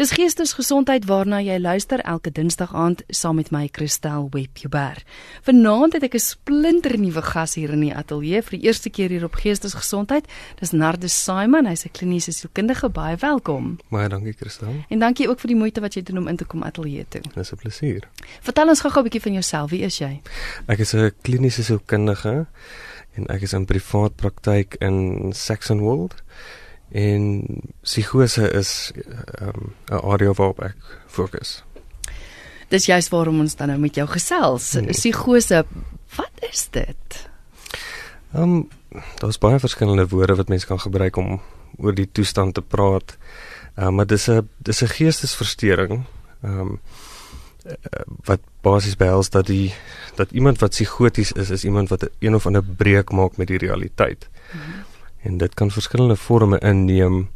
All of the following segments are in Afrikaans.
Dis geestesgesondheid waarna jy luister elke Dinsdag aand saam met my Christel Webber. Vanaand het ek 'n splinter nuwe gas hier in die ateljee vir die eerste keer hier op Geestesgesondheid. Dis Nardus Simon, hy's 'n kliniese sielkundige. Baie welkom. Baie dankie Christel. En dankie ook vir die moeite wat jy doen om in te kom ateljee toe. Dis 'n plesier. Vertel ons gou-gou 'n bietjie van jouself. Wie is jy? Ek is 'n kliniese sielkundige en ek is in privaat praktyk in Saxonwold. En psigose is um, 'n um, area waarop ek fokus. Dis juist waarom ons dan nou met jou gesels. Hmm. Psigose, wat is dit? Ehm um, daar's baie verskillende woorde wat mense kan gebruik om oor die toestand te praat. Ehm um, maar dis 'n dis 'n geestesversteuring. Ehm um, wat basies behels dat die dat iemand wat psigoties is is iemand wat een of ander breek maak met die realiteit. Hmm en dit kan verskillende forme inneem.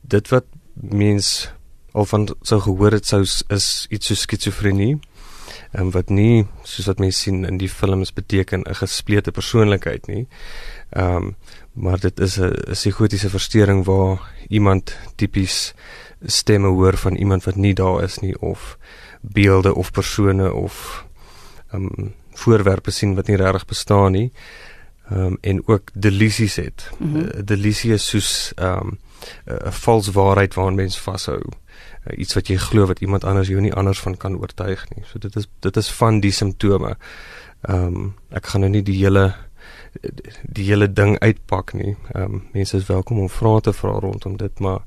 Dit wat mens al van sou gehoor het sou is iets so skizofrenie en wat nie soos wat mense sien in die films beteken 'n gesplete persoonlikheid nie. Ehm um, maar dit is 'n psigotiese verstoring waar iemand tipies stemme hoor van iemand wat nie daar is nie of beelde of persone of ehm um, voorwerpe sien wat nie regtig bestaan nie um, en ook delusies het. Mm -hmm. uh, delusie is soos ehm, 'n um, vals waarheid waaraan mens vashou. Uh, iets wat jy glo wat iemand anders jou nie anders van kan oortuig nie. So dit is dit is van die simptome. Ehm um, ek gaan nou nie die hele die hele ding uitpak nie. Ehm um, mense is welkom om vrae te vra rondom dit, maar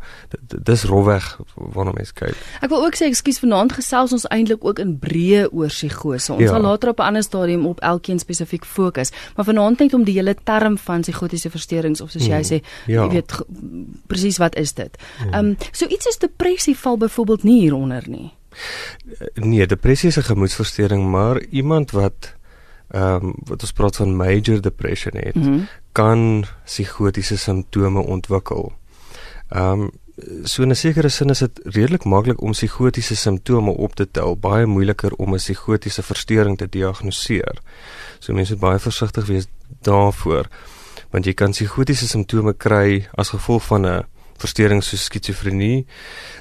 dis rowweg waarna mense kyk. Ek wil ook sê ekskuus vanaand gesels ons eintlik ook in breë oor psigose. Ons ja. sal later op 'n ander stadium op elkeen spesifiek fokus, maar vanaand net om die hele term van psigotiese versteurings of soos jy hmm. sê, ja. jy weet presies wat is dit? Hmm. Ehm um, so iets is depressie val byvoorbeeld nie hieronder nie. Nee, depressie is 'n gemoedsversteuring, maar iemand wat ehm um, wat ons praat van major depression het, mm -hmm. kan psigotiese simptome ontwikkel. Ehm um, so in 'n sekere sin is dit redelik maklik om psigotiese simptome op te tel, baie moeiliker om 'n psigotiese verstoring te diagnoseer. So mense moet baie versigtig wees daarvoor want jy kan psigotiese simptome kry as gevolg van 'n verstoring soos skizofrenie,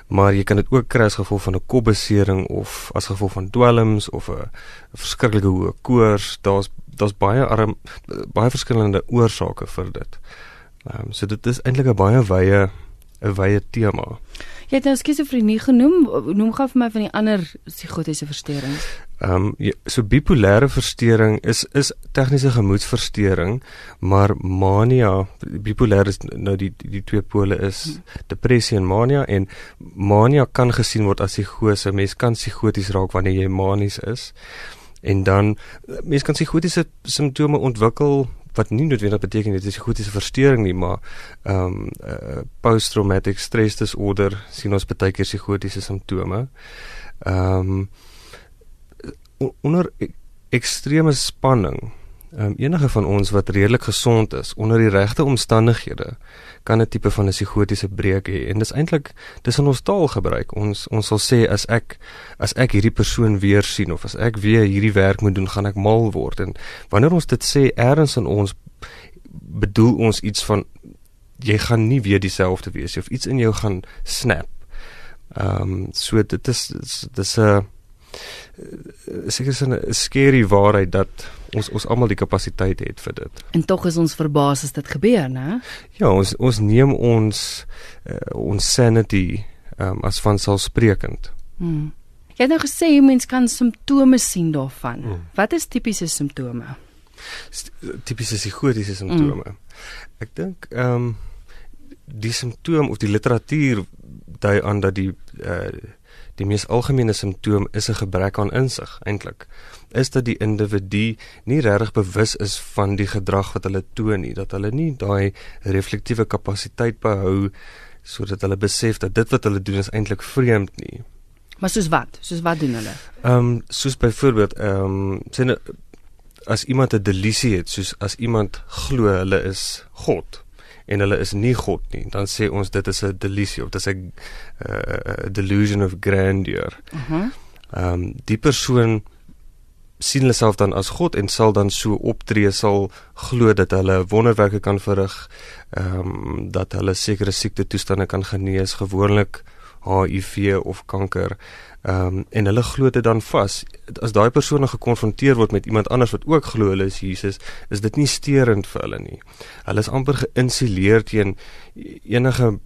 maar jy kan dit ook kry as gevolg van 'n kopbesering of as gevolg van dwelms of 'n verskriklike hoë koors. Daar's daar's baie arm baie verskillende oorsake vir dit. Ehm um, so dit is eintlik 'n baie wye 'n wye tema. Jy het nou skizofrenie genoem, noem gou vir my van die ander psigotiese versteurings. Ehm um, so bipolêre versteuring is is tegniese gemoedsversteuring, maar mania, bipolêr is nou die die, die twee pole is depressie en mania en mania kan gesien word as psigose. Mens kan psigoties raak wanneer jy manies is. En dan mens kan psigotiese simptome ontwikkel wat nie noodwendig beteken dit is 'n goeie verstoring nie, maar ehm um, uh, post-traumatic stress disorder sien ons baie keer psigotiese simptome. Ehm um, onder e-, ekstreme spanning um, enige van ons wat redelik gesond is onder die regte omstandighede kan 'n tipe van 'n psigotiese breek hê. En dis eintlik dis in ons taal gebruik. Ons ons sal sê as ek as ek hierdie persoon weer sien of as ek weer hierdie werk moet doen gaan ek mal word. En wanneer ons dit sê ergens in ons bedoel ons iets van jy gaan nie weer dieselfde wees of iets in jou gaan snap. Ehm um, so dit is dis 'n seker is 'n scary waarheid dat ons ons almal die kapasiteit het vir dit. En tog is ons verbaas as dit gebeur, né? Ja, ons ons neem ons uh, ons sanity um, as vanselfsprekend. Hmm. Jy het nou gesê mens kan simptome sien daarvan. Hmm. Wat is tipiese simptome? Tipiese psigotiese simptome. Hmm. Ek dink ehm um, die simptoom of die literatuur dui aan dat die uh, die mees algemene simptoom is 'n gebrek aan insig eintlik is dat die individu nie regtig bewus is van die gedrag wat hulle toon nie dat hulle nie daai reflektiewe kapasiteit behou sodat hulle besef dat dit wat hulle doen is eintlik vreemd nie. Maar soos wat? Soos wat doen hulle? Ehm um, soos byvoorbeeld ehm um, sien nou, as iemand 'n delusie het soos as iemand glo hulle is god en hulle is nie God nie, dan sê ons dit is 'n delusie of dit is 'n uh, delusion of grandeur. Mhm. Uh ehm um, die persoon sien hulle self dan as God en sal dan so optree sal glo dat hulle wonderwerke kan verrig, ehm um, dat hulle sekere siekte toestande kan genees gewoonlik HIV of kanker. Ehm um, en hulle glo dit dan vas. As daai persone gekonfronteer word met iemand anders wat ook glo hulle is Jesus, is dit nie steurend vir hulle nie. Hulle is amper geïnsuleer teen enige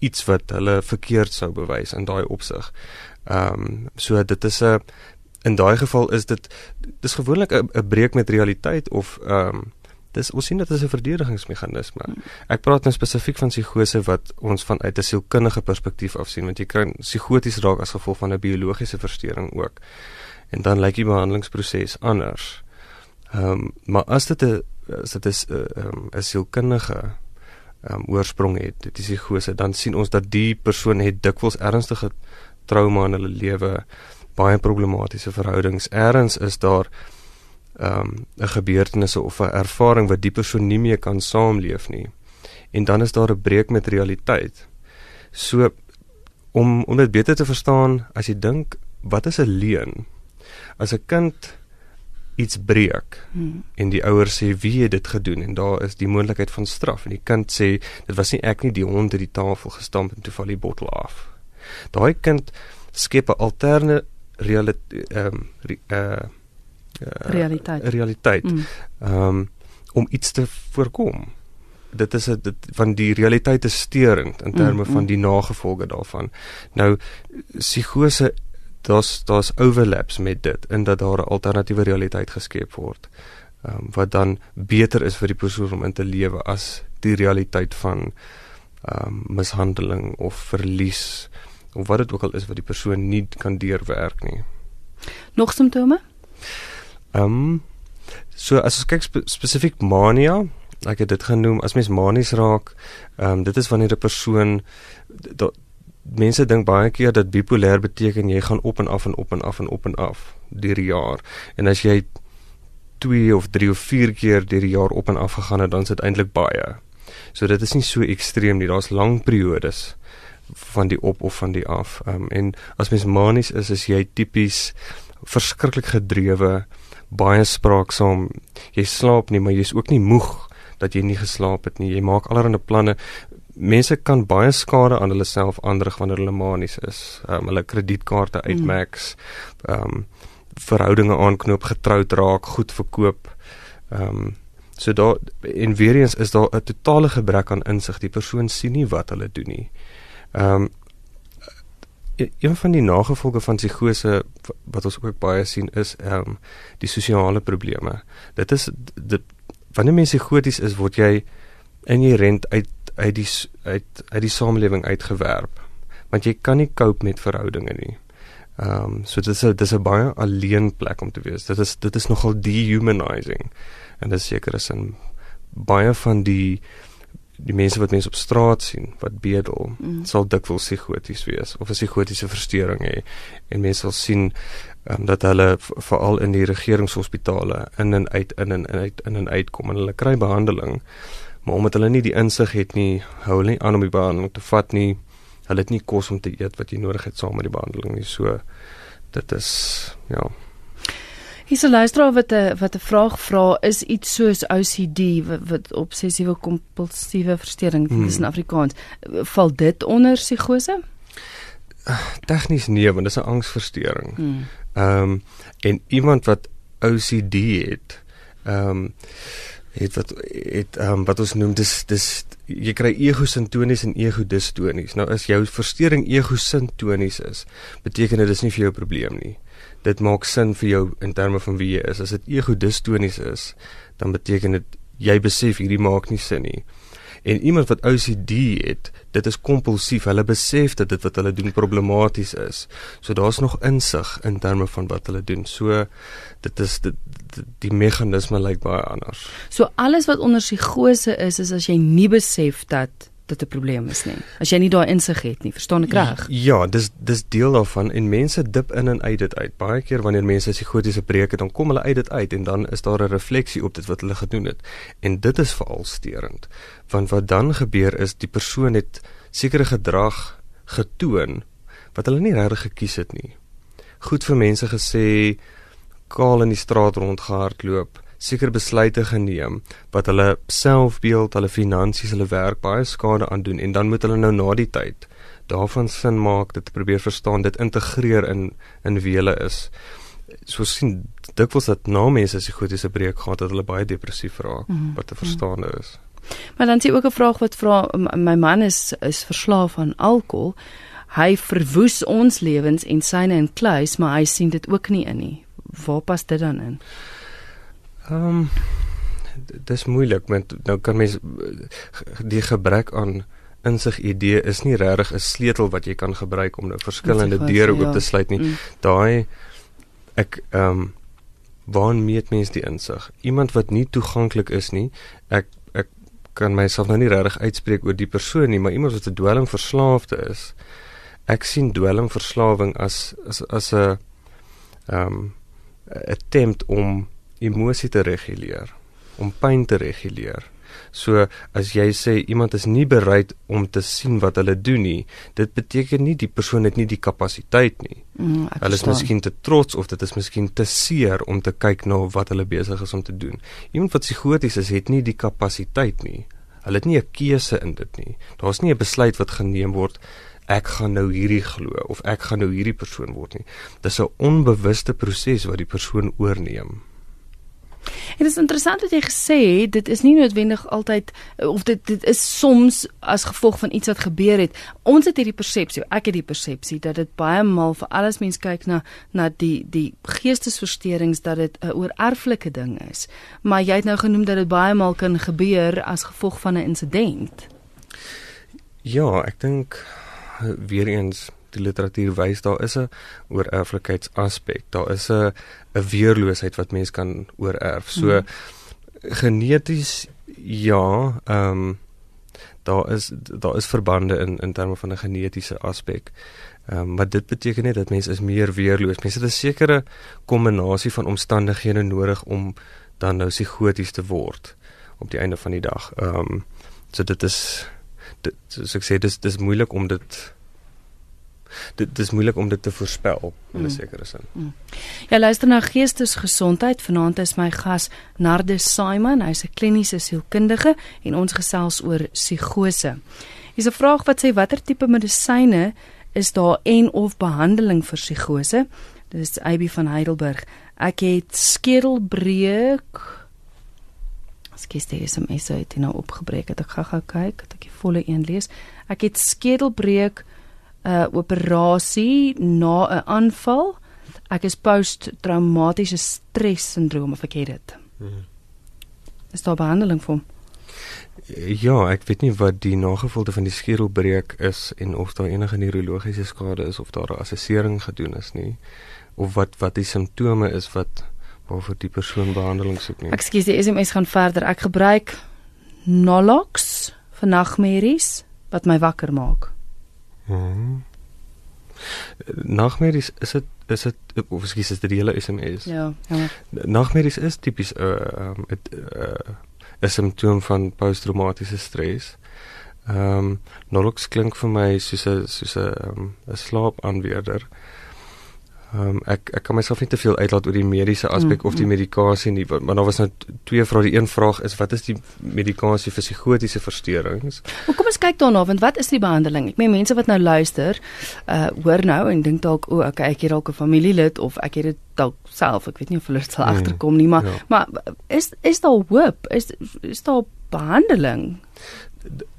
iets wat hulle verkeerd sou bewys in daai opsig. Ehm um, so dit is 'n in daai geval is dit dis gewoonlik 'n breek met realiteit of ehm um, dis ons sien dit as 'n verdedigingsmeganisme. Ek praat nou spesifiek van psigose wat ons vanuit 'n sielkundige perspektief af sien want jy kan psigoties raak as gevolg van 'n biologiese verstoring ook. En dan lyk die behandelingsproses anders. Ehm um, maar as dit 'n as dit is 'n uh, um, 'n sielkundige um, oorsprong het, dit is psigose, dan sien ons dat die persoon het dikwels ernstige trauma in hulle lewe, baie problematiese verhoudings. Eerens is daar um, 'n gebeurtenis of 'n ervaring wat die persoon nie meer kan saamleef nie. En dan is daar 'n breek met realiteit. So om om dit beter te verstaan, as jy dink, wat is 'n leuen? As 'n kind iets breek hmm. en die ouers sê wie het dit gedoen en daar is die moontlikheid van straf en die kind sê dit was nie ek nie die hond het die tafel gestamp en toe val die bottel af. Daai kind skep 'n alterne realiteit ehm um, uh, uh, realiteit. realiteit. Mm. um, om iets te voorkom. Dit is dit van die realiteit is steurend in terme mm, van mm. die nagevolge daarvan. Nou psigose daar's daar's overlaps met dit in dat daar 'n alternatiewe realiteit geskep word um, wat dan beter is vir die persoon om in te lewe as die realiteit van um, mishandeling of verlies of wat dit ook al is wat die persoon nie kan deurwerk nie. Nog simptome Ehm um, so as ons kyk spe spesifiek mania, ek het dit genoem as mens manies raak, ehm um, dit is wanneer 'n persoon mense dink baie keer dat bipolêr beteken jy gaan op en af en op en af en op en af deur die jaar. En as jy 2 of 3 of 4 keer deur die jaar op en af gegaan het, dan is dit eintlik baie. So dit is nie so ekstreem nie. Daar's lang periodes van die op of van die af. Ehm um, en as mens manies is, is jy tipies verskriklik gedrewe baie spraaksaam. Jy slaap nie, maar jy's ook nie moeg dat jy nie geslaap het nie. Jy maak allerlei planne. Mense kan baie skade aan hulle self aanrig wanneer hulle manies is. Um, hulle kredietkaarte hmm. uitmax. Ehm um, verhoudinge aanknoop, getroud raak, goed verkoop. Ehm um, so daar en weer eens is daar 'n totale gebrek aan insig. Die persoon sien nie wat hulle doen nie. Ehm um, een van die nagevolge van psigose wat ons ook baie sien is ehm um, die sosiale probleme. Dit is dit wanneer mens psigoties is, word jy inherent uit uit die uit uit die samelewing uitgewerp. Want jy kan nie cope met verhoudinge nie. Ehm um, so dit is dit is 'n baie alleen plek om te wees. Dit is dit is nogal dehumanizing. En dit seker is in baie van die die mense wat mense op straat sien wat bedel mm. sal dikwels psigoties wees of 'n psigotiese verstoring hê. En mense sal sien um, dat hulle veral in die regeringshospitale in en uit in en uit in en uitkom en hulle kry behandeling. Maar omdat hulle nie die insig het nie hou hulle nie aan om die behandeling te vat nie. Hulle het nie kos om te eet wat jy nodig het saam met die behandeling nie. So dit is ja Hier's 'n luisteraar wat 'n wat 'n vraag vra, is iets soos OCD wat, wat obsessiewe kompulsiewe verstoring hmm. is in Afrikaans. Val dit onder psigose? Tegnies nee, want dit is 'n angsversteuring. Hmm. Ehm um, en iemand wat OCD het, ehm um, het wat het um, wat ons noem dis dis jy kry ego sintonies en ego distonies. Nou as jou verstoring ego sintonies is, beteken dit dis nie vir jou probleem nie dit maak sin vir jou in terme van wie jy is. As dit ego-distonies is, dan beteken dit jy besef hierdie maak nie sin nie. En iemand wat OCD het, dit is kompulsief. Hulle besef dat dit wat hulle doen problematies is. So daar's nog insig in terme van wat hulle doen. So dit is dit, dit die meganisme lyk baie anders. So alles wat onder psigose is, is as jy nie besef dat dit 'n probleem is nie. As jy nie daai insig het nie, verstaan ek reg? Ja, dis dis deel daarvan en mense dip in en uit dit uit. Baie keer wanneer mense psigotiese breuke dan kom hulle uit dit uit en dan is daar 'n refleksie op dit wat hulle gedoen het. En dit is veral steurend. Want wat dan gebeur is die persoon het sekere gedrag getoon wat hulle nie regtig gekies het nie. Goed vir mense gesê kaal in die straat rondgehardloop seker besluite geneem wat hulle selfbeeld, hulle finansies, hulle werk baie skade aan doen en dan moet hulle nou na die tyd daarvan sin maak, dit probeer verstaan, dit integreer in in wie hulle is. So sien dikwels dat na mense as psigotiese breek gehad dat hulle baie depressief raak mm -hmm. wat te verstaan is. Maar dan sien ook 'n vraag wat vra my man is is verslaaf aan alkohol. Hy verwoes ons lewens en syne in kluis, maar hy sien dit ook nie in nie. Waar pas dit dan in? Ehm um, dis moeilik want nou kan mens die gebrek aan insig idee is nie regtig 'n sleutel wat jy kan gebruik om nou verskillende deure oop ja. te sluit nie. Mm. Daai ek ehm um, waar meet mens die insig? Iemand wat nie toeganklik is nie. Ek ek kan myself nou nie regtig uitspreek oor die persoon nie, maar iemand wat 'n dwelmverslaafde is. Ek sien dwelmverslawing as as as 'n ehm um, attempt om emosie te reguleer om pyn te reguleer. So as jy sê iemand is nie bereid om te sien wat hulle doen nie, dit beteken nie die persoon het nie die kapasiteit nie. Mm, hulle is miskien te trots of dit is miskien te seer om te kyk na wat hulle besig is om te doen. Iemand wat psigoties is, het nie die kapasiteit nie. Hulle het nie 'n keuse in dit nie. Daar's nie 'n besluit wat geneem word ek gaan nou hierdie glo of ek gaan nou hierdie persoon word nie. Dis 'n onbewuste proses wat die persoon oorneem. En dit is interessant wat jy gesê het, dit is nie noodwendig altyd of dit dit is soms as gevolg van iets wat gebeur het. Ons het hierdie persepsie, ek het die persepsie dat dit baie maal vir alles mens kyk na na die die geestesversteurings dat dit 'n oererflike ding is. Maar jy het nou genoem dat dit baie maal kan gebeur as gevolg van 'n insident. Ja, ek dink weer eens die literatuur wys daar is 'n oorerflikheidsaspek. Daar is 'n 'n weerloosheid wat mens kan oorerf. So hmm. geneties ja, ehm um, daar is daar is verbande in in terme van 'n genetiese aspek. Ehm um, maar dit beteken nie dat mense is meer weerloos. Mense het 'n sekere kombinasie van omstandighede nodig om dan nou psigoties te word op die einde van die dag. Ehm um, so dit is dit soos ek sê dis dis moeilik om dit dit dis moeilik om dit te voorspel in 'n mm. sekere sin. Mm. Ja, luister na geestesgesondheid. Vanaand is my gas Narde Simon. Hy's 'n kliniese sielkundige en ons gesels oor psigose. Hier's 'n vraag wat sê watter tipe medisyne is daar en of behandeling vir psigose? Dis AB van Heidelberg. Ek het skedelbreuk Skies dit is 'n SMS uit nou opgebreek het. Ek gaan gou kyk, dat ek die volle een lees. Ek het skedelbreuk 'n uh, operasie na 'n aanval. Ek is post-traumatiese stres sindroom of ek het dit. Hmm. Is daar behandeling vir hom? Ja, ek weet nie wat die nagevolge van die skedelbreek is en of daar enige neurologiese skade is of daar 'n assessering gedoen is nie of wat wat die simptome is wat waarvoor die persoon behandeling soek nie. Ekskuus, die SMS gaan verder. Ek gebruik Nolox vir nagmerries wat my wakker maak. Hmm. Nagmerries is dit is dit of skielik is dit die hele SMS. Ja, ja. Nagmerries is tipies 'n uh, 'n uh, 'n simptoom van posttraumatiese stres. Ehm um, Nolox klink vir my soos 'n soos 'n um, 'n slaapaanweerder. Ehm um, ek ek kan myself nie te veel uitlaat oor die mediese aspek mm, of die mm. medikasie nie, maar daar was nou twee vrae. Die een vraag is wat is die medikasie vir psigotiese versteurings? Well, kom ons kyk daarna want wat is die behandeling? Ek meen mense wat nou luister, uh hoor nou en dink dalk o, oh, okay, ek het dalk 'n familielid of ek het dit dalk self, ek weet nie of hulle sal mm, agterkom nie, maar ja. maar is is daar hoop? Is is daar behandeling?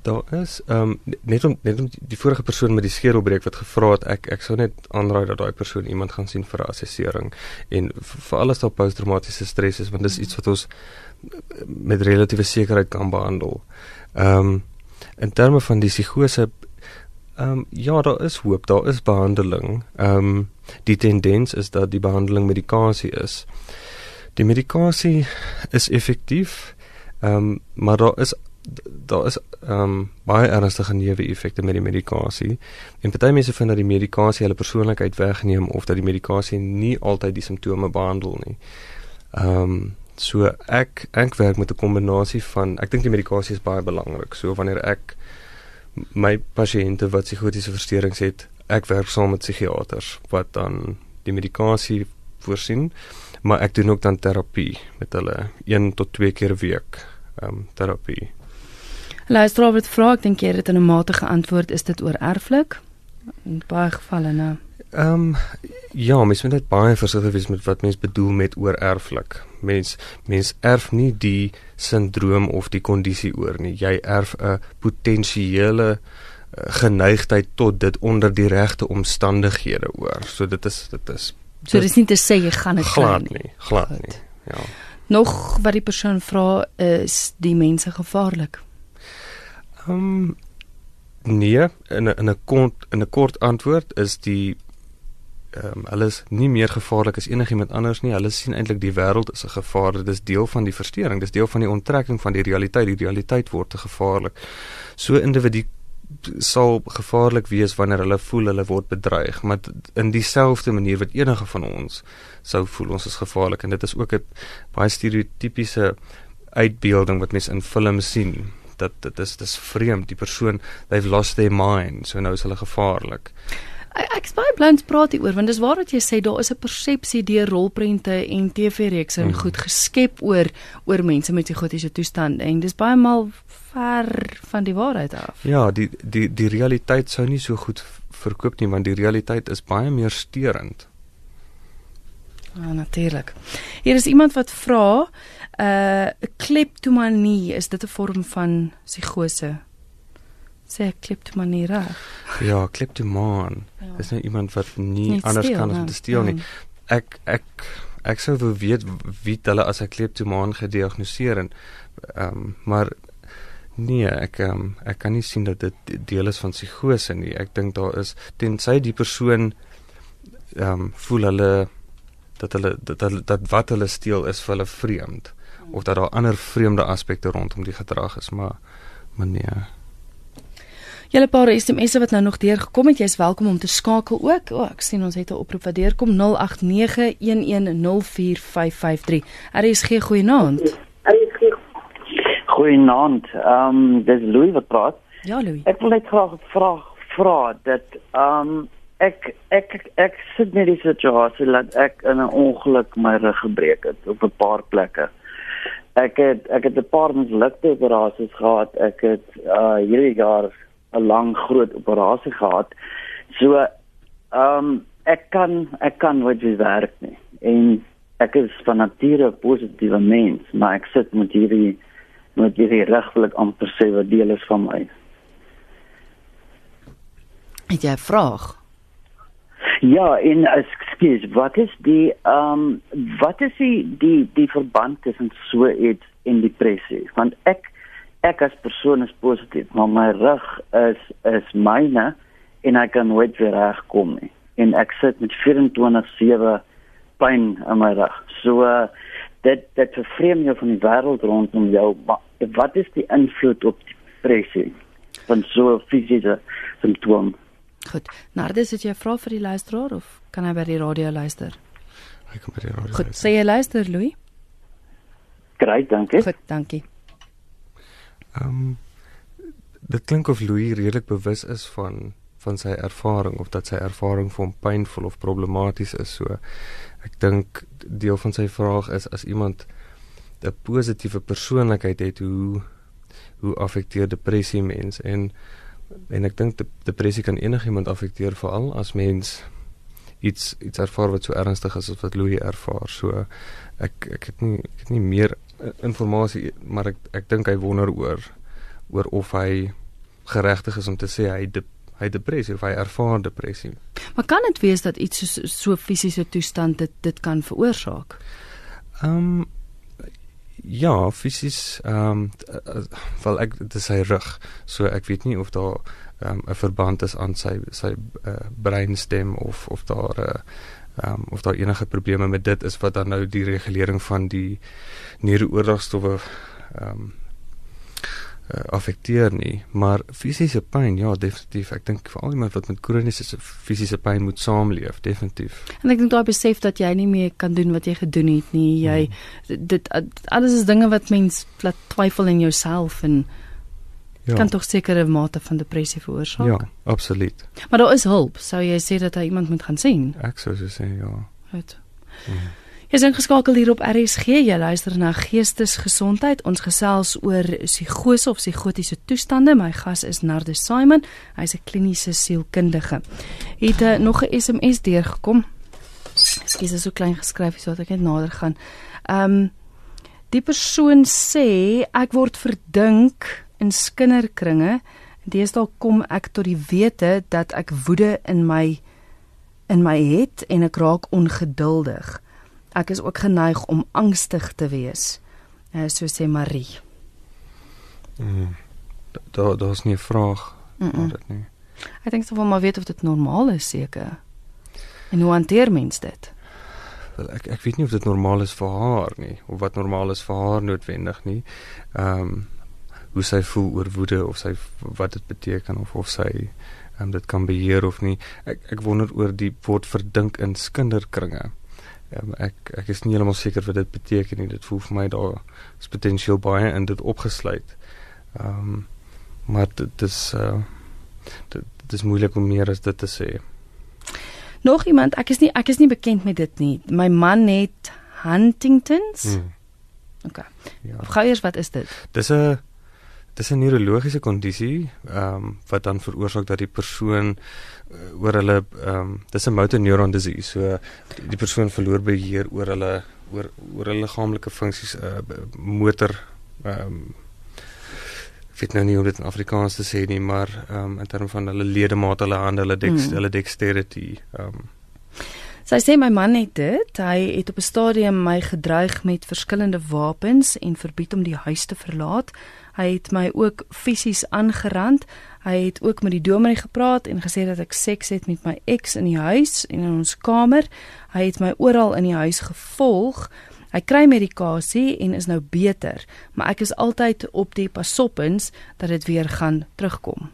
Daar is ehm um, net om net om die vorige persoon met die skedelbreek wat gevra het ek ek sou net aanraai dat daai persoon iemand gaan sien vir 'n assessering en vir alles daar posttraumatiese stres is want dis iets wat ons met relatiewe sekerheid kan behandel. Ehm um, in terme van die psigose ehm um, ja daar is hoop daar is behandeling. Ehm um, die tendens is dat die behandeling medikasie is. Die medikasie is effektief. Ehm um, maar daar is daar is ehm um, baie ernstige neeweffekte met die medikasie. En party mense vind dat die medikasie hulle persoonlikheid wegneem of dat die medikasie nie altyd die simptome behandel nie. Ehm um, so ek ek werk met 'n kombinasie van ek dink die medikasie is baie belangrik. So wanneer ek my pasiënte wat psigotiese versteurings het, ek werk saam met psigiaters wat dan die medikasie voorsien, maar ek doen ook dan terapie met hulle 1 tot 2 keer 'n week ehm um, terapie. Luister Robert vra ek dink jy het 'n matige antwoord is dit oor erflik? In baie gevalle nou. Ehm um, ja, mens moet net baie versigtig wees met wat mens bedoel met oorerflik. Mens mens erf nie die sindroom of die kondisie oor nie. Jy erf 'n potensiële eh, geneigtheid tot dit onder die regte omstandighede oor. So dit is dit is So dis nie te sê jy gaan dit glad nie, glad nie. Ja. Nog wat die persoon vra is die mense gevaarlik. Ehm um, nee, in 'n in 'n kort in 'n kort antwoord is die ehm um, hulle is nie meer gevaarlik as enigiemand anders nie. Hulle sien eintlik die wêreld as 'n gevaar. Dit is deel van die verstoring. Dit is deel van die onttrekking van die realiteit. Die realiteit word te gevaarlik. So individu sal gevaarlik wees wanneer hulle voel hulle word bedreig, maar in dieselfde manier wat enige van ons sou voel ons is gevaarlik en dit is ook 'n baie stereotypiese uitbeelding wat mense in films sien dat dit is dis vreemd die persoon they've lost their mind so nou is hulle gevaarlik Ek ek baie bly praat hieroor want dis waar wat jy sê daar is 'n persepsie deur rolprente en TV-reekse en mm. goed geskep oor oor mense met psigotiese toestande en dis baie maal ver van die waarheid af. Ja, die die die realiteit sou nie so goed verkoop nie want die realiteit is baie meer steurend. Ja, natuurlik. Hier is iemand wat vra, uh kleptomanie, is dit 'n vorm van psigose? Sê kleptomanie reg? Ja, kleptomaan. Ja. Dis nou iemand wat nie Niet anders steel, kan as om te steel nie. Ja. Ek ek ek sou wou weet wie hulle as 'n kleptomaan gediagnoseer en ehm um, maar nee, ek um, ek kan nie sien dat dit deel is van psigose nie. Ek dink daar is tensy die persoon ehm um, voel hulle dat hulle dat, dat dat wat hulle steel is vir hulle vreemd of dat daar ander vreemde aspekte rondom die gedrag is, maar maar nee. Julle paar SMS'e wat nou nog deurgekom het, jy's welkom om te skakel ook. O, oh, ek sien ons het 'n oproep wat deurkom 0891104553. Er is geen goeie naam. Goeienaand. Ehm um, dis Louis wat praat. Ja, Louis. Ek wil net graag vra vra dat ehm um, ek ek ek, ek sit net die situasie dat ek in 'n ongeluk my rug gebreek het op 'n paar plekke. Ek het ek het 'n paar mislukte operasies gehad. Ek het uh hierdie jaar 'n lang groot operasie gehad. So ehm um, ek kan ek kan nooit weer werk nie. En ek is van nature 'n positiewe mens, maar ek sit met hierdie met hierdie regtelik amper sê wat deel is van my. Het jy 'n vraag? Ja, en ekskuus, wat is die ehm um, wat is die die die verband tussen so iets en depressie? Want ek ek as persoon is positief, maar my rug is is myne en ek kan nooit weer regkom nie. En ek sit met 24/7 pyn in my rug. So uh, dit dit vervreem jou van die wêreld rondom jou. Wat is die invloed op depressie van so fisiese simptome? Goed. Nardus, het jy 'n vraag vir die luisteraar of kan hy by die radio luister? Hy kan by die radio. Goed, sê jy luister, Louis? Great, dankie. Goed, dankie. Ehm um, dit klink of Louis redelik bewus is van van sy ervaring of dat sy ervaring vir hom pynvol of problematies is. So ek dink deel van sy vraag is as iemand 'n positiewe persoonlikheid het, hoe hoe affekteer depressie mense en en ek dink depressie kan enigiemand affekteer veral as mens iets iets ervaar wat so ernstig is as wat Louis ervaar. So ek ek het nie ek het nie meer inligting maar ek ek dink hy wonder oor oor of hy geregtig is om te sê hy de, hy depressie of hy ervaar depressie. Maar kan dit wees dat iets so so fisiese toestand dit dit kan veroorsaak? Ehm um, ja, fisies ehm um, wel ek dit is sy rug. So ek weet nie of daar ehm um, 'n verband is aan sy sy uh, breinstem of of daar uh, um, of daar enige probleme met dit is wat dan nou die regulering van die neuroordragstowwe ehm um, uh, affekteer nie, maar fisiese pyn ja, definitief. Ek dink veral iemand wat met kroniese fisiese pyn moet saamleef, definitief. En ek dink daai besef dat jy nie meer kan doen wat jy gedoen het nie. Jy hmm. dit alles is dinge wat mens laat twyfel in jouself en ja. kan tog sekere mate van depressie veroorsaak. Ja, absoluut. Maar daar is hulp. Sou jy sê dat hy iemand moet gaan sien? Ek sou so sê ja. Goed. Mm. Jy's ingeskakel hier op RSG. Jy luister na Geestesgesondheid. Ons gesels oor psigose of psigotiese toestande. My gas is Nardus Simon. Hy's 'n kliniese sielkundige. Het uh, nog 'n SMS deurgekom. Ekskuus, is so klein geskryf sodat ek net nader gaan. Ehm um, die persoon sê ek word verdink in kinderkringe. Deesdae kom ek tot die wete dat ek woede in my in my het en ek raak ongeduldig ek is ook geneig om angstig te wees. Uh, so sê Marie. Mm. Daar daar's nie 'n vraag mm -mm. dit nie. Ek dink sou wel maar weet of dit normaal is seker. En hoe hanteer mens dit? Wel ek ek weet nie of dit normaal is vir haar nie of wat normaal is vir haar noodwendig nie. Ehm um, hoe sy voel oor woede of sy wat dit beteken of of sy ehm um, dit kan beheer of nie. Ek ek wonder oor die woord verdink in kinderkringe. Um, ek ek is nie heeltemal seker wat dit beteken nie. Dit voel vir my daar is potensieel baie in dit opgesluit. Ehm um, maar dit is uh dit, dit is moeilik om meer as dit te sê. Nog iemand, ek is nie ek is nie bekend met dit nie. My man het Huntingtons. Hmm. OK. Ja. Gou eers wat is dit? Dis 'n dis 'n neurologiese kondisie ehm um, wat dan veroorsaak dat die persoon uh, oor hulle ehm um, dis 'n motor neuron disease. So die, persoon verloor beheer oor hulle oor oor hulle liggaamlike funksies uh, motor ehm um, weet nou nie hoe dit in Afrikaans te sê nie, maar ehm um, in terme van hulle ledemate, hulle hande, hulle dex, mm. hulle dexterity ehm um, Sy sê my man het dit, hy het op 'n stadium my gedreig met verskillende wapens en verbied om die huis te verlaat. Hy het my ook fisies aangerand. Hy het ook met die dominee gepraat en gesê dat ek seks het met my ex in die huis en in ons kamer. Hy het my oral in die huis gevolg. Hy kry medikasie en is nou beter, maar ek is altyd op die pasoppens dat dit weer gaan terugkom.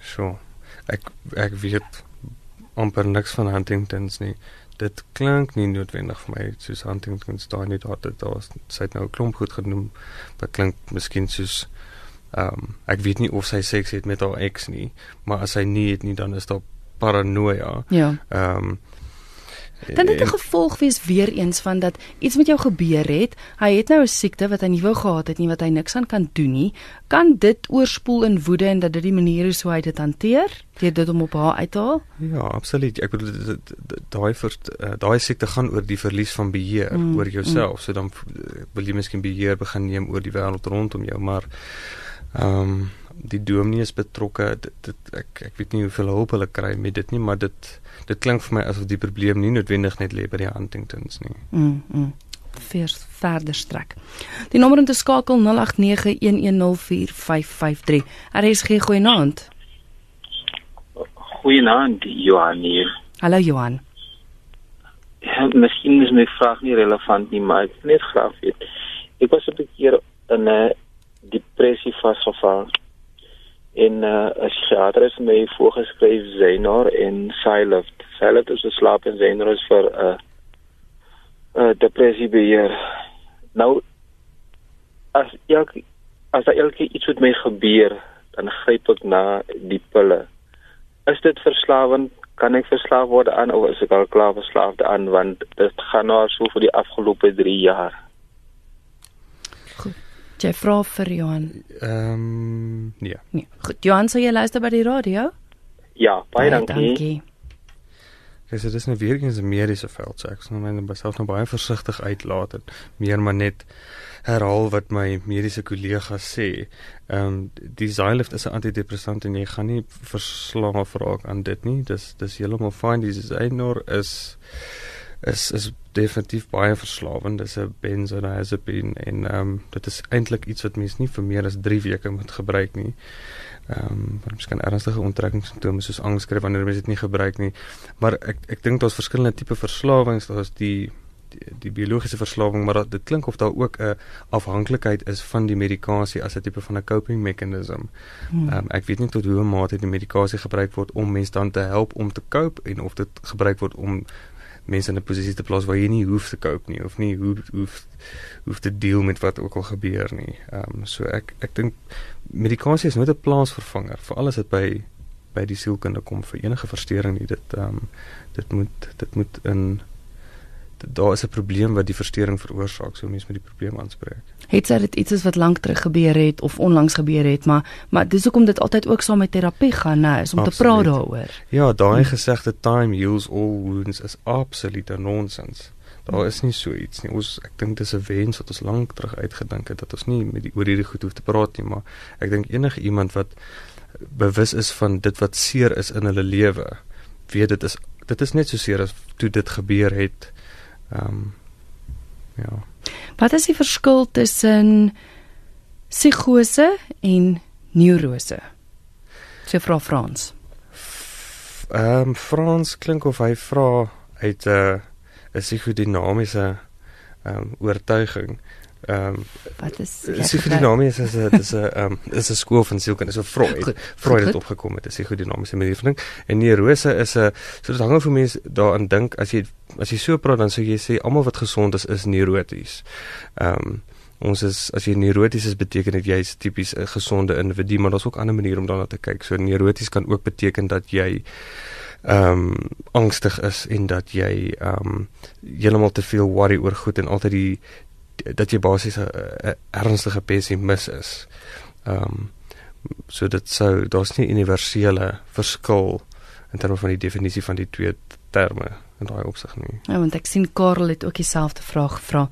So, ek ek weet amper niks van Huntington's nie dit klink nie noodwendig vir my soos Huntington's daai net daar dit daar sy het nou 'n klomp goed genoem wat klink miskien soos ehm um, ek weet nie of sy seks het met haar ex nie maar as sy nie het nie dan is daar paranoia. Ja. Ehm um, Dan dit 'n gevolg wees weer eens van dat iets met jou gebeur het. Hy het nou 'n siekte wat hy nie wou gehad het nie wat hy niks aan kan doen nie. Kan dit oorspoel in woede en dat dit die manier is hoe hy dit hanteer? Deur dit om op haar uit te haal? Ja, absoluut. Ek bedoel daai eh, daai siekte gaan oor die verlies van beheer mm, oor jouself. Mm. So dan wil jy miskien beheer begin neem oor die wêreld rondom jou, maar ehm um, die dominee is betrokke. Dit, dit ek ek weet nie hoeveel hulp hulle kry met dit nie, maar dit dit klink vir my asof die probleem nie noodwendig net lê by die Huntingtons nie. Mm. mm. Verder strek. Die nommer om te skakel 0891104553. RSG goeienaand. Goeienaand Johan hier. Hallo Johan. Ja, miskien is my vraag nie relevant nie, maar ek net graag weet. Ek was 'n keer in 'n depressie vasgevang en uh, as psigiater is my voorgeskryf Zenar en Sylift. Sylift is 'n slaap en Zenar is vir 'n uh, uh, depressie beheer. Nou as ek as daar elke iets met my gebeur, dan gryp ek na die pille. Is dit verslawend? Kan ek verslaaf word aan of is ek al klaar verslaaf aan want dit gaan nou so vir die afgelope 3 jaar jy vra vir Johan? Ehm um, nee. Nee. Goed, Johan, sou jy luister by die radio? Ja, baie, dankie. dankie. Dis dit is nou weer eens 'n mediese veld, so ek sal my net myself nou baie versigtig uitlaat en meer maar net herhaal wat my mediese kollega sê. Ehm um, die Xylift is 'n antidepressant en jy gaan nie verslaaf raak aan dit nie. Dis dis heeltemal fyn. Die Xynor is is is definitief baie verslawend. Dis 'n benzodiazepine en ehm um, dit is eintlik iets wat mens nie vir meer as 3 weke moet gebruik nie. Ehm um, want mens kan ernstige onttrekkingssimptome soos angs kry wanneer mens dit nie gebruik nie. Maar ek ek dink daar's verskillende tipe verslawings. Daar's die die, die biologiese verslawing, maar dat, dit klink of daar ook 'n afhanklikheid is van die medikasie as 'n tipe van 'n coping mechanism. Hmm. Ehm um, ek weet nie tot hoe mate die medikasie gebruik word om mense dan te help om te cope en of dit gebruik word om mense in 'n posisie te plaas waar jy nie hoef te cope nie of nie hoef hoef hoef te deel met wat ook al gebeur nie. Ehm um, so ek ek dink medikasie is nooit 'n plaasvervanger vir alles wat by by die sielkunde kom vir enige verstoring nie. Dit ehm um, dit moet dit moet in daar is 'n probleem wat die verstoring veroorsaak, so mense moet die probleem aanspreek. Het sy dit iets wat lank terug gebeur het of onlangs gebeur het, maar maar dis hoekom dit altyd ook saam met terapie gaan, nou, is om Absoluut. te praat daaroor. Ja, daai gesegde time heals all wounds is absolute nonsens. Daar is nie so iets nie. Ons ek dink dis 'n wens wat ons lank terug uitgedink het dat ons nie met die oor hierdie goed hoef te praat nie, maar ek dink enige iemand wat bewus is van dit wat seer is in hulle lewe, weet dit is dit is net so seer as toe dit gebeur het. Ehm um, ja. Wat is die verskil tussen psigose en neurose? Sy vra Frans. Ehm um, Frans klink of hy vra uit 'n uh, 'n psigodinamiese ehm um, oortuiging. Ehm um, wat is psigodinamiese is 'n dis 'n ehm is 'n skool van sielkunde. So Freud, goed, Freud het opgekom met 'n psigodinamiese manier van dink. En neurose is 'n so dit hang of mense daaraan dink as jy as jy so praat dan sou jy sê almal wat gesond is is neuroties. Ehm um, ons is as jy neuroties is beteken dit jy's tipies 'n gesonde individu, maar daar's ook ander maniere om daarna te kyk. So neuroties kan ook beteken dat jy ehm um, angstig is en dat jy ehm um, heeltemal te veel worry oor goed en altyd die dat jy basies 'n ernstige pessimis is. Ehm um, so dit sou daar's nie universele verskil in terme van die definisie van die twee terme in daai opsig nie. Ja, want ek sien Karel het ook dieselfde vraag gevra.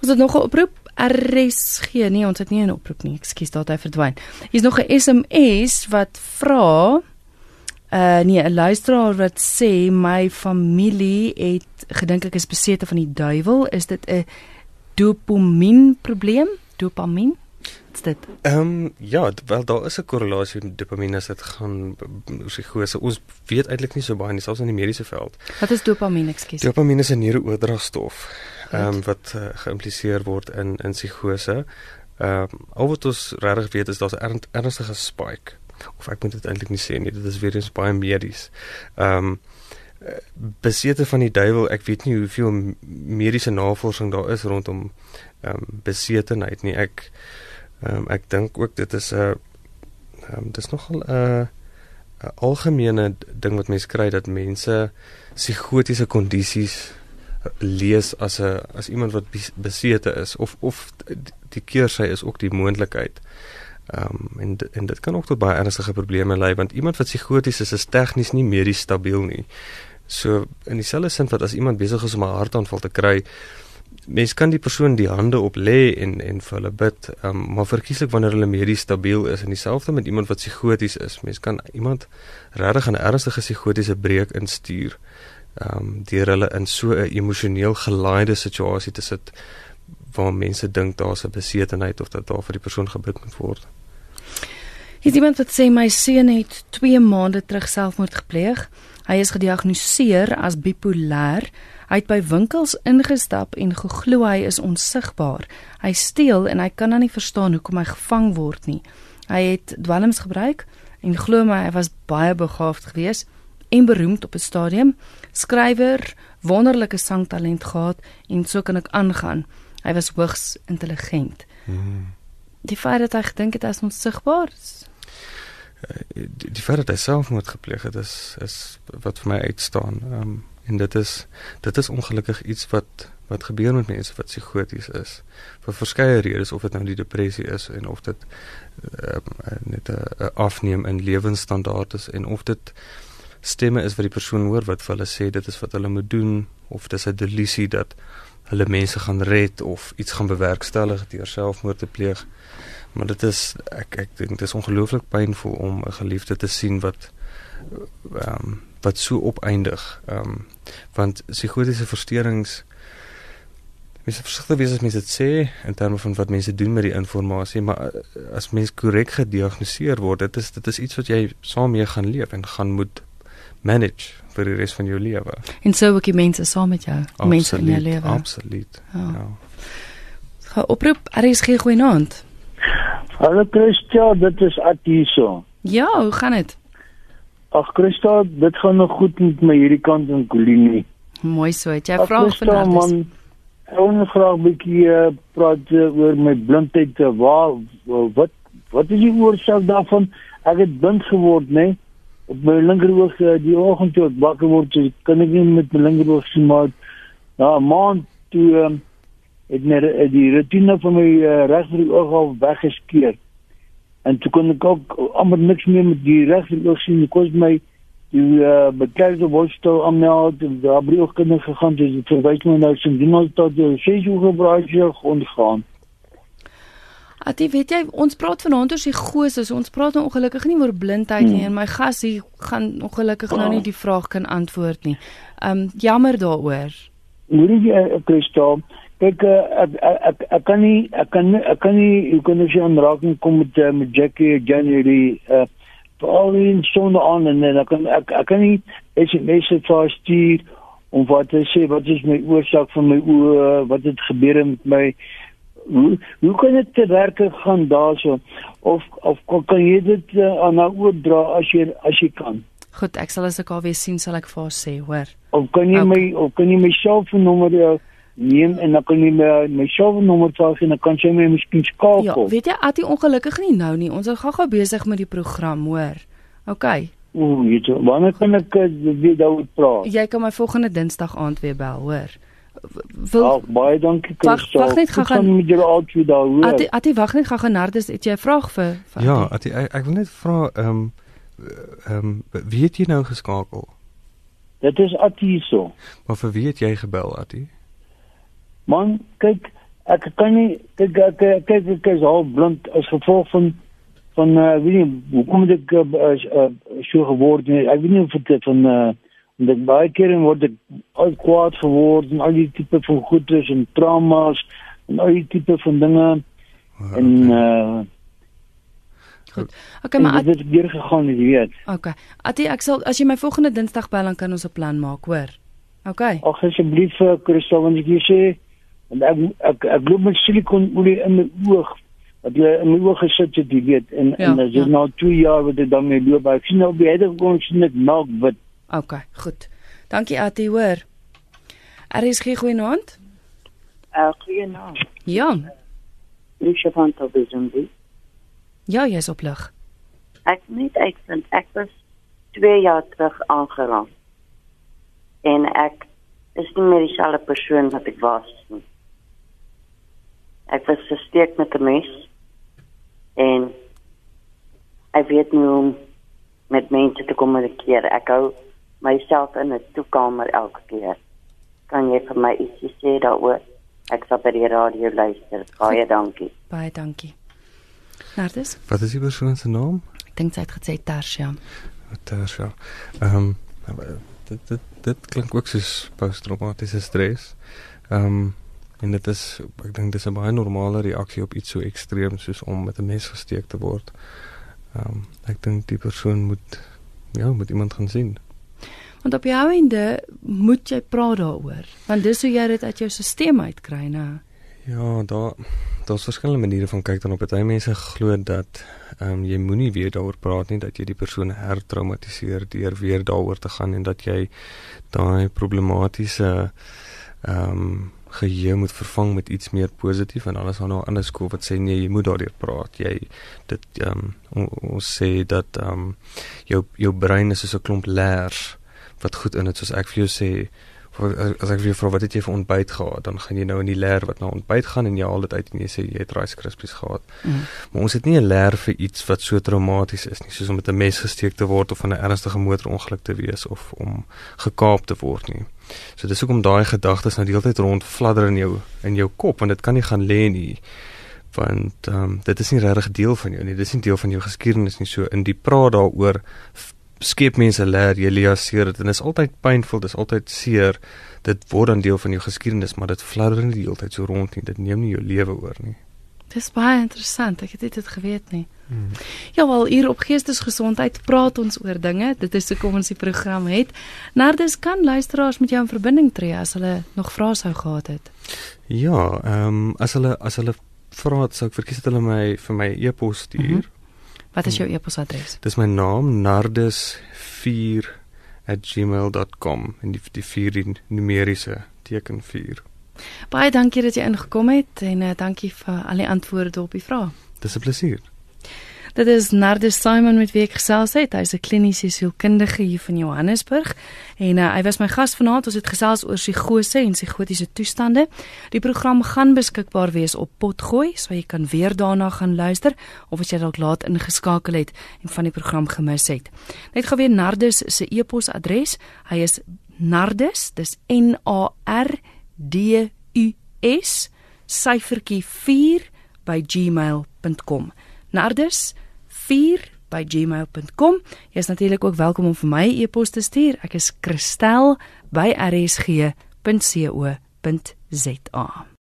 Ons het nog 'n oproep RSG. Nee, ons het nie 'n oproep nie. Ekskuus, daar het hy verdwyn. Hier's nog 'n SMS wat vra uh nee, 'n luisteraar wat sê my familie het gedink ek is besete van die duiwel. Is dit 'n dopamien probleem? Dopamien? Wat's dit? Ehm um, ja, wel daar is 'n korrelasie met dopamien as dit gaan psigose. Ons weet eintlik nie so baie nie, selfs in die mediese veld. Wat is dopamien, ekskuus? Dopamien is 'n neurooordragstof ehm um, wat uh, geïmpliseer word in in psigose. Ehm um, al wat ons regtig weet is daar's 'n ernstige spike of ek moet dit eintlik nie sê nie, dit is weer eens baie medies. Ehm um, besete van die duiwel, ek weet nie hoeveel mediese navorsing daar is rondom ehm um, besetenheid nie. Ek ehm um, ek dink ook dit is 'n ehm um, dis nogal 'n 'n algemene ding wat mense kry dat mense psigotiese kondisies lees as 'n as iemand wat besete is of of die keersy is ook die moontlikheid. Ehm um, en en dit kan ook tot baie ernstige probleme lei want iemand wat psigoties is is tegnies nie medies stabiel nie. So in dieselfde sin wat as iemand besig is om 'n hartaanval te kry, mens kan die persoon die hande op lê en en vir hulle bid, um, maar verkieslik wanneer hulle medies stabiel is en dieselfde met iemand wat psigoties is, mens kan iemand regtig 'n ernstige psigotiese breek instuur. Ehm um, deur hulle in so 'n emosioneel gelaaide situasie te sit waar mense dink daar's 'n besetenheid of dat daar vir die persoon gebid moet word. Is iemand wat sê my seun het 2 maande terug selfmoord gepleeg. Hy is gediagnoseer as bipolêr. Hy het by winkels ingestap en geglo hy is onsigbaar. Hy steel en hy kan dan nie verstaan hoekom hy gevang word nie. Hy het dwelms gebruik en glo my hy was baie begaafd geweest en beroemd op 'n stadium. Skrywer, wonderlike sangtalent gehad en so kan ek aangaan. Hy was hoogs intelligent. Hmm. Die feit dat hy gedink het hy is onsigbaar, die, die feit dat hy selfmoord gepleeg het is is wat vir my uitstaan. Ehm um, en dit is dit is ongelukkig iets wat wat gebeur met mense wat psigoties is vir verskeie redes of dit nou die depressie is en of dit um, net 'n afneem in lewensstandaard is en of dit stemme is wat die persoon hoor wat vir hulle sê dit is wat hulle moet doen of dis 'n delusie dat hulle mense gaan red of iets gaan bewerkstellig deur selfmoord te pleeg. Maar dit is ek ek dink dit is ongelooflik pynvol om 'n geliefde te sien wat ehm um, wat so opeindig. Ehm um, want psigotiese versteurings Mens moet versigtig wees as mense dit sê in terme van wat mense doen met die inligting, maar eh, as mens korrek gediagnoseer word, dit is dit is iets wat jy saam mee gaan leef en gaan moet manage vir die res van jou lewe. En so ook die mense saam met jou, absoluut, mense in jou lewe. Absoluut. Ja. ja. Ga oproep, RSG goeienaand. Hallo Christa, dit is Atiso. Ja, hoe gaan dit? Ag Christa, dit gaan nog goed met my hierdie kant in Kolini. Mooi so, het jy vra vanaand? Wil net vra 'n bietjie uh, praat uh, oor my blindheid. Uh, waar wat wat is die oorsaak daarvan? Ek het blind geword, né? Nee? Op my linkeroog uh, die oggend toe ek wakker word, so kan ek nie met my linkeroog sien maar na 'n maand toe um, het my die retina van my uh, regter oog al weggeskeer. En toe kon ek ook amper niks meer met die regter oog sien. Dit kos my die uh, bekende worstel uit daar by ook kinders gegaan dis dit verwys my nou sien die nou tot die ses uur gebruik hier gaan Atie weet jy ons praat vanaand oor psigose so ons praat nou ongelukkig nie oor blindheid nie hmm. en my gas hier gaan ongelukkig nou nie die vraag kan antwoord nie. Um jammer daaroor. Moenie jy Christo kyk ek ek ek kan nie ek kan ek kan nie ek kan nie aanraking kom met met Jackie January uh al in sonde aan en dan kan ek ek kan nie SMS stuur om wat te sê wat is my oorsaak van my oë? Wat het gebeur met my? Hoe hoe kan dit te werk gaan daarso? Of of kan jy dit uh, aan nou oordra as jy as jy kan? Goed ek sal as ek alweer sien sal ek vir sê hoor. Of kan jy okay. my of kan jy my selfoonnommer jou neem en dan kan jy my my selfoonnommer vra en dan kan jy my miskien skakel. Ja, weet jy, at jy ongelukkig nie nou nie. Ons is gou-gou besig met die program, hoor. OK. Ooh, jy wanneer kan ek eh, weer daaroor praat? Jy kan my volgende Dinsdag aand weer bel, hoor. Wil Ag, baie dankie. Wag, wag net gou-gou met jou altyd daar, hoor. At at jy wag net gou-gou Nardus, het jy 'n vraag vir? vir ja, at ek, ek wil net vra ehm um, ehm um, wie het jy nou geskakel? Dit is Atiso. Maar vir wie het jy gebel, Atiso? Man, kyk, ek kan nie kyk ek kyk ek, ek is al blind as gevolg van van uh, weet nie hoekom ek uh, uh, so geword het. Ek weet nie of dit van uh, dat baie kere word ek al kwaad geword en al die tipe van goedes en traumas en al die tipe van dinge okay. en uh Goed. Okay, maar dit het weer gegaan, jy weet. Okay. Atie, ek sal as jy my volgende Dinsdag bel dan kan ons 'n plan maak, hoor. Okay. Ag asseblief, Christo, want ek sê en ek ek ek loop met silikonolie in my oog wat jy in my oog gesit het jy weet en ja, en dit is ja. nou 2 jaar wat dit dan mee loop ek sien nou baie dit kon sien dit melk wit okay goed. Dankie Ati hoor. Er is geen goeie naand uh, goeie naand ja. Ek sê van tot besombi ja jy is op lig. Ek net ek vind ek was 2 jaar terug aangeraak en ek is nie meer dieselfde persoon wat ek was nie ek was gesteek met 'n mes en ek weet nie hoe met mense te kommunikeer. Ek hou myself in 'n toekamer elke keer. Kan jy vir my ietsie sê daaroor? Ek sal by die radio luister. Baie dankie. Baie dankie. Nardus? Wat is die persoon se naam? Ek dink sy het gesê Tarsha. Tarsha. Ehm um, dit dit dit klink ook soos posttraumatiese stres. Ehm um, en dit is ek dink dis 'n baie normale reaksie op iets so ekstreem soos om met 'n mes gesteek te word. Ehm um, ek dink die persoon moet ja, met iemand gaan sien. Want op jou einde moet jy praat daaroor, want dis hoe jy dit uit jou stelsel uitkry, né? Ja, daar daar's verskillende maniere van kyk dan op dit. Mense glo dat ehm um, jy moenie weer daaroor praat nie dat jy die persoon hertraumatiseer deur weer daaroor te gaan en dat jy daai problematiese ehm um, geheue moet vervang met iets meer positief en alles aan nou 'n ander skool wat sê nee, jy moet daardeur praat. Jy dit ehm um, ons sê dat ehm um, jou jou brein is soos 'n klomp leers wat goed in dit soos ek vir jou sê as ek vir jou vra wat het jy vir ontbyt gehad, dan gaan jy nou in die leer wat na ontbyt gaan en jy haal dit uit en jy sê jy het Rice Krispies gehad. Mm. Maar ons het nie 'n leer vir iets wat so traumaties is nie, soos om met 'n mes gesteek te word of van 'n ernstige motorongeluk te wees of om gekaap te word nie. So dis hoekom daai gedagtes nou die hele tyd rond fladder in jou in jou kop want dit kan nie gaan lê nie. Want ehm um, dit is nie regtig deel van jou nie. Dis nie deel van jou geskiedenis nie. So in die praat daaroor skep mense leer jy leer dit en dit is altyd pynvol, dit is altyd seer. Dit word dan deel van jou geskiedenis, maar dit fladder nie die hele tyd so rond nie. Dit neem nie jou lewe oor nie. Dis baie interessant. Ek het dit geweet nie. Hmm. Ja, wel hier op Geestesgesondheid praat ons oor dinge. Dit is hoekom ons die program het. Nardus kan luisteraars met jou in verbinding tree as hulle nog vrae sou gehad het. Ja, ehm um, as hulle as hulle vra, sou ek verkies dat hulle my vir my e-pos stuur. Mm -hmm. Wat is jou e-posadres? Dis my naam nardus4@gmail.com en die die 4 numeriese teken 4. Baie dankie dat jy ingekom het en uh, dankie vir al die antwoorde op die vrae. Dis 'n plesier. Dit is Nardus Simon met wie ek gesels het. Hy's 'n kliniese sielkundige hier van Johannesburg en uh, hy was my gas vanaand. Ons het gesels oor psigose en psigotiese toestande. Die program gaan beskikbaar wees op Potgooi, so jy kan weer daarna gaan luister of as jy dalk laat ingeskakel het en van die program gemis het. Net gou weer Nardus se e-posadres. Hy is Nardus, dis N A R D U S syfertjie 4 by gmail.com. Nardus 4 by gmail.com. Jy is natuurlik ook welkom om vir my e-pos te stuur. Ek is Christel by rsg.co.za.